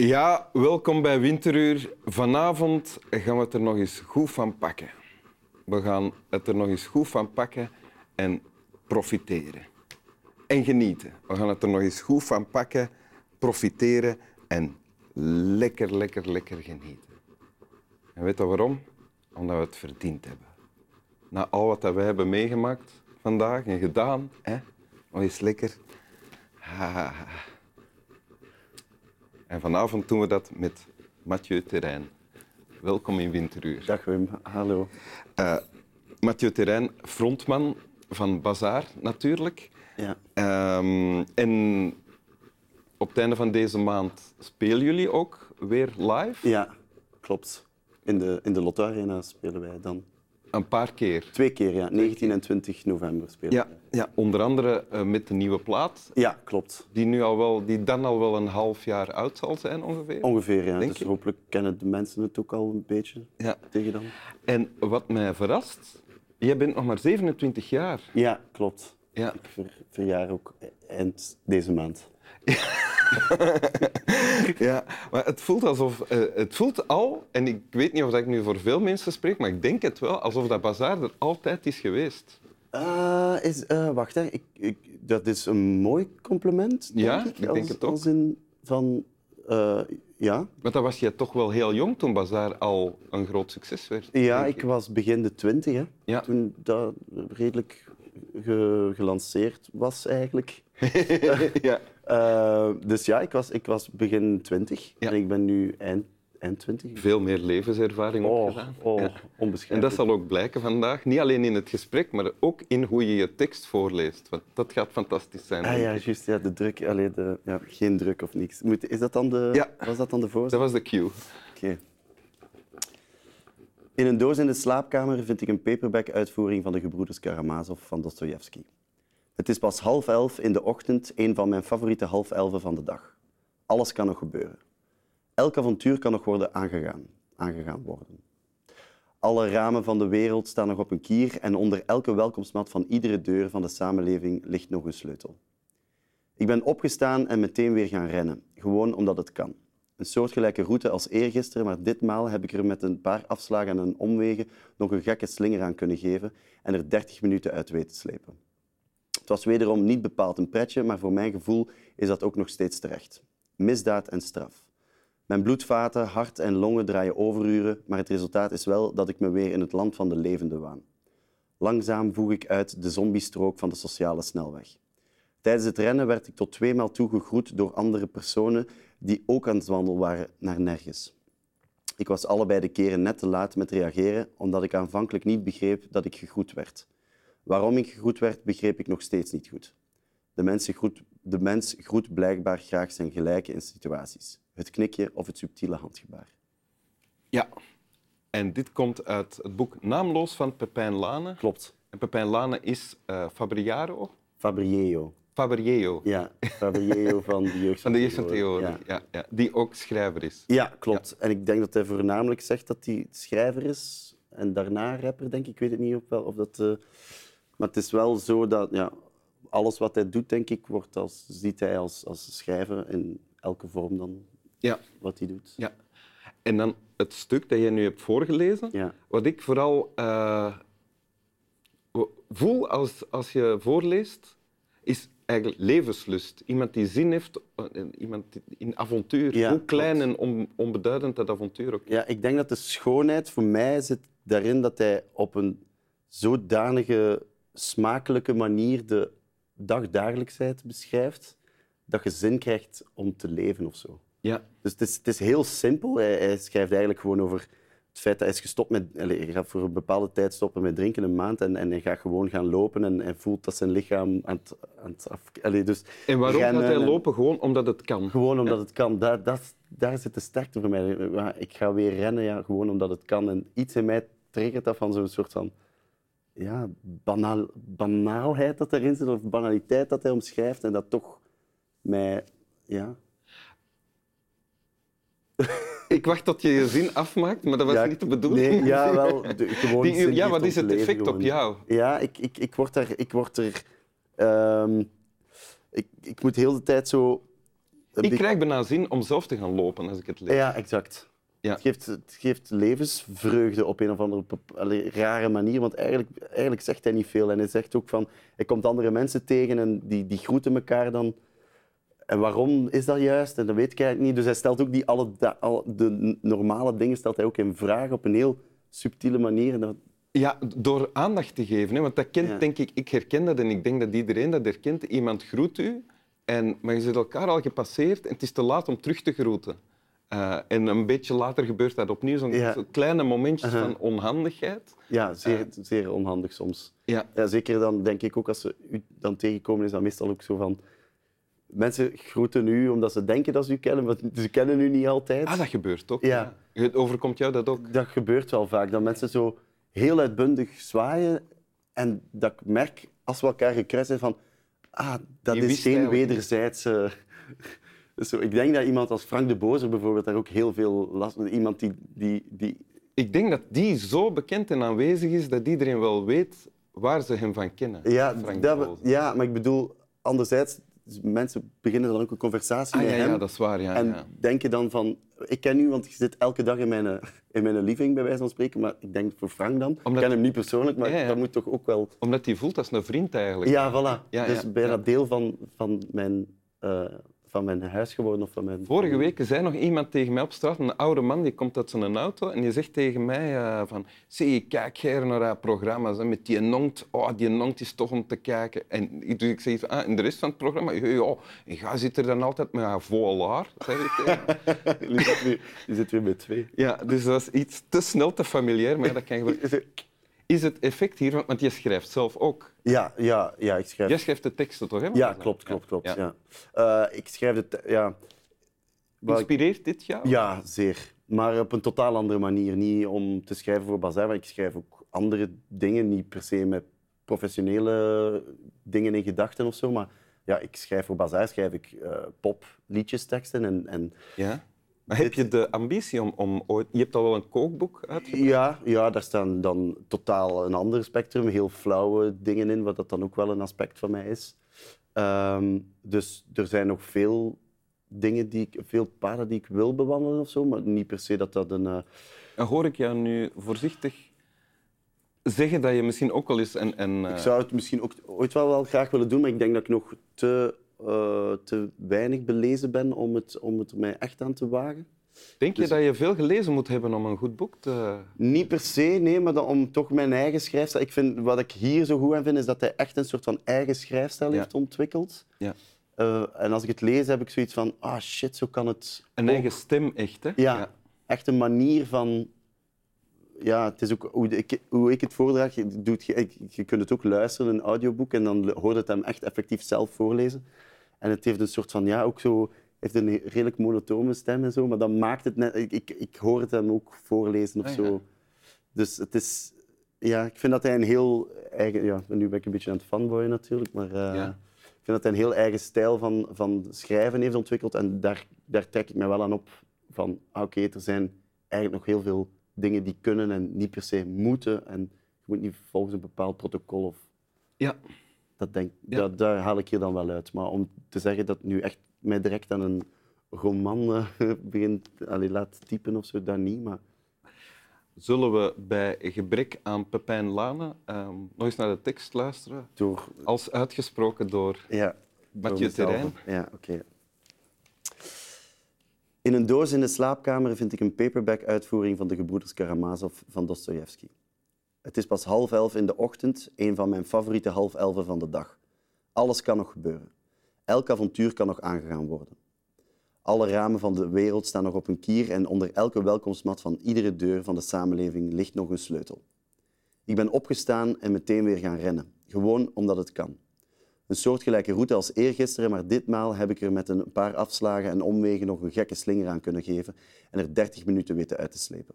Ja, welkom bij Winteruur. Vanavond gaan we het er nog eens goed van pakken. We gaan het er nog eens goed van pakken en profiteren. En genieten. We gaan het er nog eens goed van pakken, profiteren en lekker, lekker, lekker genieten. En weet je waarom? Omdat we het verdiend hebben. Na al wat wij hebben meegemaakt vandaag en gedaan, hè? nog eens lekker. Ah. En vanavond doen we dat met Mathieu Terrein. Welkom in Winteruur. Dag Wim, hallo. Uh, Mathieu Terrein, frontman van Bazaar natuurlijk. Ja. Um, en op het einde van deze maand spelen jullie ook weer live? Ja, klopt. In de, in de Lotto Arena spelen wij dan. Een paar keer? Twee keer, ja. 19 en 20 november spelen ja, Ja, onder andere uh, met de nieuwe plaat. Ja, klopt. Die, nu al wel, die dan al wel een half jaar oud zal zijn ongeveer? Ongeveer, ja. Denk dus je? hopelijk kennen de mensen het ook al een beetje ja. tegen dan. En wat mij verrast, jij bent nog maar 27 jaar. Ja, klopt. Ja. Ik ver, verjaar ook eind deze maand. ja, maar het voelt alsof... Uh, het voelt al, en ik weet niet of ik nu voor veel mensen spreek, maar ik denk het wel, alsof dat bazaar er altijd is geweest. Uh, is, uh, wacht, hè. Ik, ik, dat is een mooi compliment, denk ja, ik. ik denk het ook. Als in van... ja. Maar dan was je toch wel heel jong toen Bazaar al een groot succes werd? Ja, ik. ik was begin de twintig, hè. Ja. Toen dat redelijk ge gelanceerd was, eigenlijk. ja. Uh, dus ja, ik was, ik was begin 20 ja. en ik ben nu eind, eind 20. Veel meer levenservaring oh, opgedaan. Oh, ja. onbeschrijfelijk. En dat zal ook blijken vandaag, niet alleen in het gesprek, maar ook in hoe je je tekst voorleest. Want dat gaat fantastisch zijn. Ah ja, juist. Ja, de druk, allee, de, ja, geen druk of niks. Moet, is dat dan de, ja. Was dat dan de voorzet? Dat was de cue. Oké. Okay. In een doos in de slaapkamer vind ik een paperback-uitvoering van de gebroeders Karamazov van Dostoevsky. Het is pas half elf in de ochtend, een van mijn favoriete half elven van de dag. Alles kan nog gebeuren. Elk avontuur kan nog worden aangegaan, aangegaan worden. Alle ramen van de wereld staan nog op een kier en onder elke welkomstmat van iedere deur van de samenleving ligt nog een sleutel. Ik ben opgestaan en meteen weer gaan rennen, gewoon omdat het kan. Een soortgelijke route als eergisteren, maar ditmaal heb ik er met een paar afslagen en omwegen nog een gekke slinger aan kunnen geven en er 30 minuten uit weten slepen. Het was wederom niet bepaald een pretje, maar voor mijn gevoel is dat ook nog steeds terecht. Misdaad en straf. Mijn bloedvaten, hart en longen draaien overuren, maar het resultaat is wel dat ik me weer in het land van de levenden waan. Langzaam voeg ik uit de zombiestrook van de sociale snelweg. Tijdens het rennen werd ik tot tweemaal toe gegroet door andere personen die ook aan het wandelen waren naar nergens. Ik was allebei de keren net te laat met reageren, omdat ik aanvankelijk niet begreep dat ik gegroet werd. Waarom ik gegroet werd, begreep ik nog steeds niet goed. De groet, de mens groet blijkbaar graag zijn gelijke in situaties. Het knikje of het subtiele handgebaar. Ja, en dit komt uit het boek Naamloos van Pepijn Lane. Klopt. En Pepijn Lane is uh, Fabriaro? Fabrieo. Fabrieo. Ja, Fabrieo van de Jeugd van de Jeugd van Theorie. Ja. Ja, ja. Die ook schrijver is. Ja, klopt. En ik denk dat hij voornamelijk zegt dat hij schrijver is en daarna rapper, denk ik. Ik weet het niet of, wel, of dat... Uh... Maar het is wel zo dat ja, alles wat hij doet, denk ik, wordt als, ziet hij als, als schrijver in elke vorm dan ja. wat hij doet. Ja. En dan het stuk dat je nu hebt voorgelezen, ja. wat ik vooral uh, voel als, als je voorleest, is eigenlijk levenslust. Iemand die zin heeft, iemand in avontuur. Ja, Hoe klein en on, onbeduidend dat avontuur ook is. Ja, ik denk dat de schoonheid voor mij zit daarin dat hij op een zodanige smakelijke manier de dagdagelijksheid beschrijft, dat je zin krijgt om te leven of zo. Ja. Dus het is, het is heel simpel. Hij, hij, schrijft eigenlijk gewoon over het feit dat hij is gestopt met... Allez, hij gaat voor een bepaalde tijd stoppen met drinken, een maand, en, en hij gaat gewoon gaan lopen en hij voelt dat zijn lichaam aan het, aan het af... Allez, dus en waarom gaat hij en, lopen? Gewoon omdat het kan. Gewoon omdat Ja. het kan. Daar, dat, daar zit de sterkte voor mij. Ik ga weer rennen, ja, gewoon omdat het kan. En iets in mij triggert dat van zo'n soort van ja, banaal, banaalheid dat erin zit, of banaliteit dat hij omschrijft, en dat toch mij... Ja, Ik wacht tot je je zin afmaakt, maar dat was ja, niet de bedoeling. Nee, ja, wel. De, gewoon Die- zin ja, wat is het effect op jou? Ja, ik, ik, ik word er... Ik, word er ehm, ik, ik moet heel de tijd zo... Ik krijg bijna zin om zelf te gaan lopen als ik het lees. Ja, exact. Ja. Het, geeft, het geeft levensvreugde op een of andere allee, rare manier, want eigenlijk, eigenlijk zegt hij niet veel. En hij zegt ook van, hij komt andere mensen tegen en die, die groeten elkaar dan. En waarom is dat juist? En dat weet ik eigenlijk niet. Dus hij stelt ook die alle, al, de normale dingen stelt hij ook in vraag op een heel subtiele manier. En dat, Ja, door aandacht te geven. Hè? Want dat kent, Ja. denk ik, ik herken dat en ik denk dat iedereen dat herkent. Iemand groet u, en, maar je zit elkaar al gepasseerd en het is te laat om terug te groeten. Eh, en een beetje later gebeurt dat opnieuw, zo'n Ja. kleine momentjes Aha. van onhandigheid. ja, zeer, zeer onhandig soms. Ja. Ja, zeker dan denk ik ook als ze u dan tegenkomen, is dat meestal ook zo van. Mensen groeten u omdat ze denken dat ze u kennen, maar ze kennen u niet altijd. Ah, dat gebeurt toch? Ja. Overkomt jou dat ook? Dat gebeurt wel vaak, dat mensen zo heel uitbundig zwaaien en dat ik merk als we elkaar gekruist zijn van ah, dat Je is geen wederzijdse... Zo, ik denk dat iemand als Frank de Bozer bijvoorbeeld daar ook heel veel last van Iemand die, die, die Ik denk dat die zo bekend en aanwezig is dat iedereen wel weet waar ze hem van kennen. Ja, dat, ja, maar ik bedoel, anderzijds, mensen beginnen dan ook een conversatie Ah, met ja, hem. ja, dat is waar. Ja, en ja. denken dan van, ik ken u, want je zit elke dag in mijn, eh, in mijn living, bij wijze van spreken. Maar ik denk voor Frank dan. Omdat- Ik ken hem niet persoonlijk, maar Ja, dat moet toch ook wel... Omdat hij voelt als een vriend eigenlijk. Ja, voilà. Dus bijna ja. deel van, van, mijn, eh, van mijn huis geworden. Of van mijn... Vorige week zei nog iemand tegen mij op straat, een oude man, die komt uit zijn auto en die zegt tegen mij eh, van zie, ik kijk hier naar haar programma's met die nongt. Oh, die nongt is toch om te kijken. En ik- dus ik zeg, ah, en de rest van het programma? Ja, ja. En ga zit er dan altijd met haar volaar, zeg ik tegen die, zit weer, die zit weer met twee. Ja, dus dat is iets te snel, te familiair, maar ja, dat kan gebeuren. Is het effect hier, want je schrijft zelf ook. Ja, ja, ja, ik schrijf... Jij schrijft de teksten toch? Hè? Ja, klopt, klopt, klopt. Ja. Ja. Eh, ik schrijf het... Ja. Inspireert dit jou? Ja, zeer. Maar op een totaal andere manier. Niet om te schrijven voor Bazaar, maar ik schrijf ook andere dingen. Niet per se met professionele dingen in gedachten of zo. Maar ja, ik schrijf voor Bazaar schrijf ik eh pop, liedjesteksten. En, en Ja? Maar heb je de ambitie om, om ooit... Je hebt al wel een kookboek uitgebracht. ja, ja, daar staan dan totaal een ander spectrum. Heel flauwe dingen in, wat dat dan ook wel een aspect van mij is. Ehm, dus er zijn nog veel dingen die ik, veel paden die ik wil bewandelen of zo, maar niet per se dat dat een. eh, En hoor ik jou nu voorzichtig zeggen dat je misschien ook wel eens een... een eh, Ik zou het misschien ook ooit wel, wel graag willen doen, maar ik denk dat ik nog te, eh, te weinig belezen ben om het, om het mij echt aan te wagen. Denk je dus- dat je veel gelezen moet hebben om een goed boek te... Niet per se, nee, maar dan om toch mijn eigen schrijfstijl. Ik vind, wat ik hier zo goed aan vind, is dat hij echt een soort van eigen schrijfstijl Ja. heeft ontwikkeld. Ja. Eh, en als ik het lees, heb ik zoiets van, ah shit, zo kan het Een ook. eigen stem, echt, hè? Ja, echt een manier van... Ja, het is ook hoe ik, hoe ik het voordraag. Je, doet, je, je kunt het ook luisteren, een audioboek, en dan hoort het hem echt effectief zelf voorlezen. En het heeft een soort van, ja, ook zo... heeft een redelijk monotone stem en zo, maar dat maakt het net... Ik, ik, ik hoor het hem ook voorlezen of Ah, zo. ja. Dus het is... Ja, ik vind dat hij een heel eigen... Ja, nu ben ik een beetje aan het fanboyen natuurlijk, maar... eh, Ja. Ik vind dat hij een heel eigen stijl van, van schrijven heeft ontwikkeld. En daar, daar trek ik me wel aan op. Van, ah, oké, er zijn eigenlijk nog heel veel dingen die kunnen en niet per se moeten. En je moet niet volgens een bepaald protocol. Of, Ja. dat denk, Ja. dat, daar haal ik hier dan wel uit. Maar om te zeggen dat nu echt mij direct aan een roman eh, begint, allee, laat typen of zo, dat niet. Maar Zullen we bij gebrek aan Pepijn Lane ehm, nog eens naar de tekst luisteren? door... Als uitgesproken door Ja, Mathieu. Terrein. Ja, oké. In een doos in de slaapkamer vind ik een paperback-uitvoering van de gebroeders Karamazov van Dostoevsky. Het is pas half elf in de ochtend, een van mijn favoriete half elfen van de dag. Alles kan nog gebeuren. Elk avontuur kan nog aangegaan worden. Alle ramen van de wereld staan nog op een kier en onder elke welkomstmat van iedere deur van de samenleving ligt nog een sleutel. Ik ben opgestaan en meteen weer gaan rennen, gewoon omdat het kan. Een soortgelijke route als eergisteren, maar ditmaal heb ik er met een paar afslagen en omwegen nog een gekke slinger aan kunnen geven en er 30 minuten weten uit te slepen.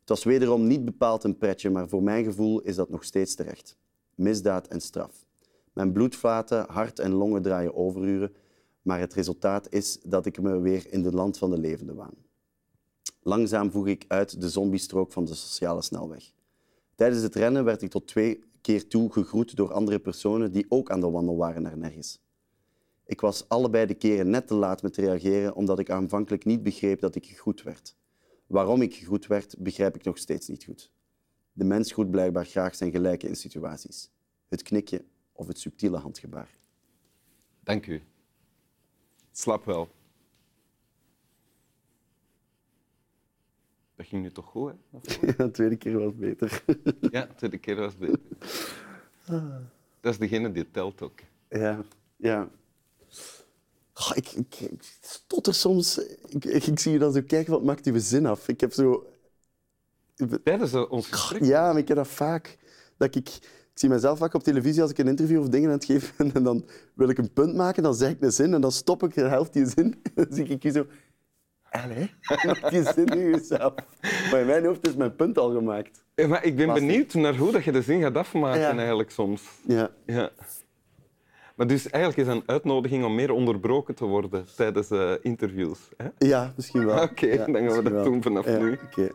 Het was wederom niet bepaald een pretje, maar voor mijn gevoel is dat nog steeds terecht. Misdaad en straf. Mijn bloedvaten, hart en longen draaien overuren, maar het resultaat is dat ik me weer in het land van de levenden waan. Langzaam voeg ik uit de zombiestrook van de sociale snelweg. Tijdens het rennen werd ik tot twee keer toe gegroet door andere personen die ook aan de wandel waren naar nergens. Ik was allebei de keren net te laat met reageren omdat ik aanvankelijk niet begreep dat ik gegroet werd. Waarom ik gegroet werd, begrijp ik nog steeds niet goed. De mens groet blijkbaar graag zijn gelijken in situaties. Het knikje of het subtiele handgebaar. Dank u. Slap wel. Dat ging nu toch goed, hè? de tweede keer was beter. Ja, de tweede keer was beter. Dat is degene die telt ook. Ja, ja. Ik, ik, ik stotter soms. Ik, ik, zie je dan zo kijken, wat maakt uw zin af? Ik heb zo... Tijdens ons gesprek. Ja, maar ik heb dat vaak. Dat ik zie mezelf vaak op televisie als ik een interview of dingen aan het geven ben. En dan wil ik een punt maken, dan zeg ik een zin en dan stop ik de helft die zin. Dan zie ik je zo... Allee, die zin nu jezelf. Maar in mijn hoofd is mijn punt al gemaakt. Ja, maar ik ben Lastig. benieuwd naar hoe dat je de zin gaat afmaken Ja. eigenlijk soms. Ja. Ja. Maar dus eigenlijk is een uitnodiging om meer onderbroken te worden tijdens eh, interviews. Hè? Ja, misschien wel. Oké, dan gaan we dat doen vanaf Ja, nu. oké.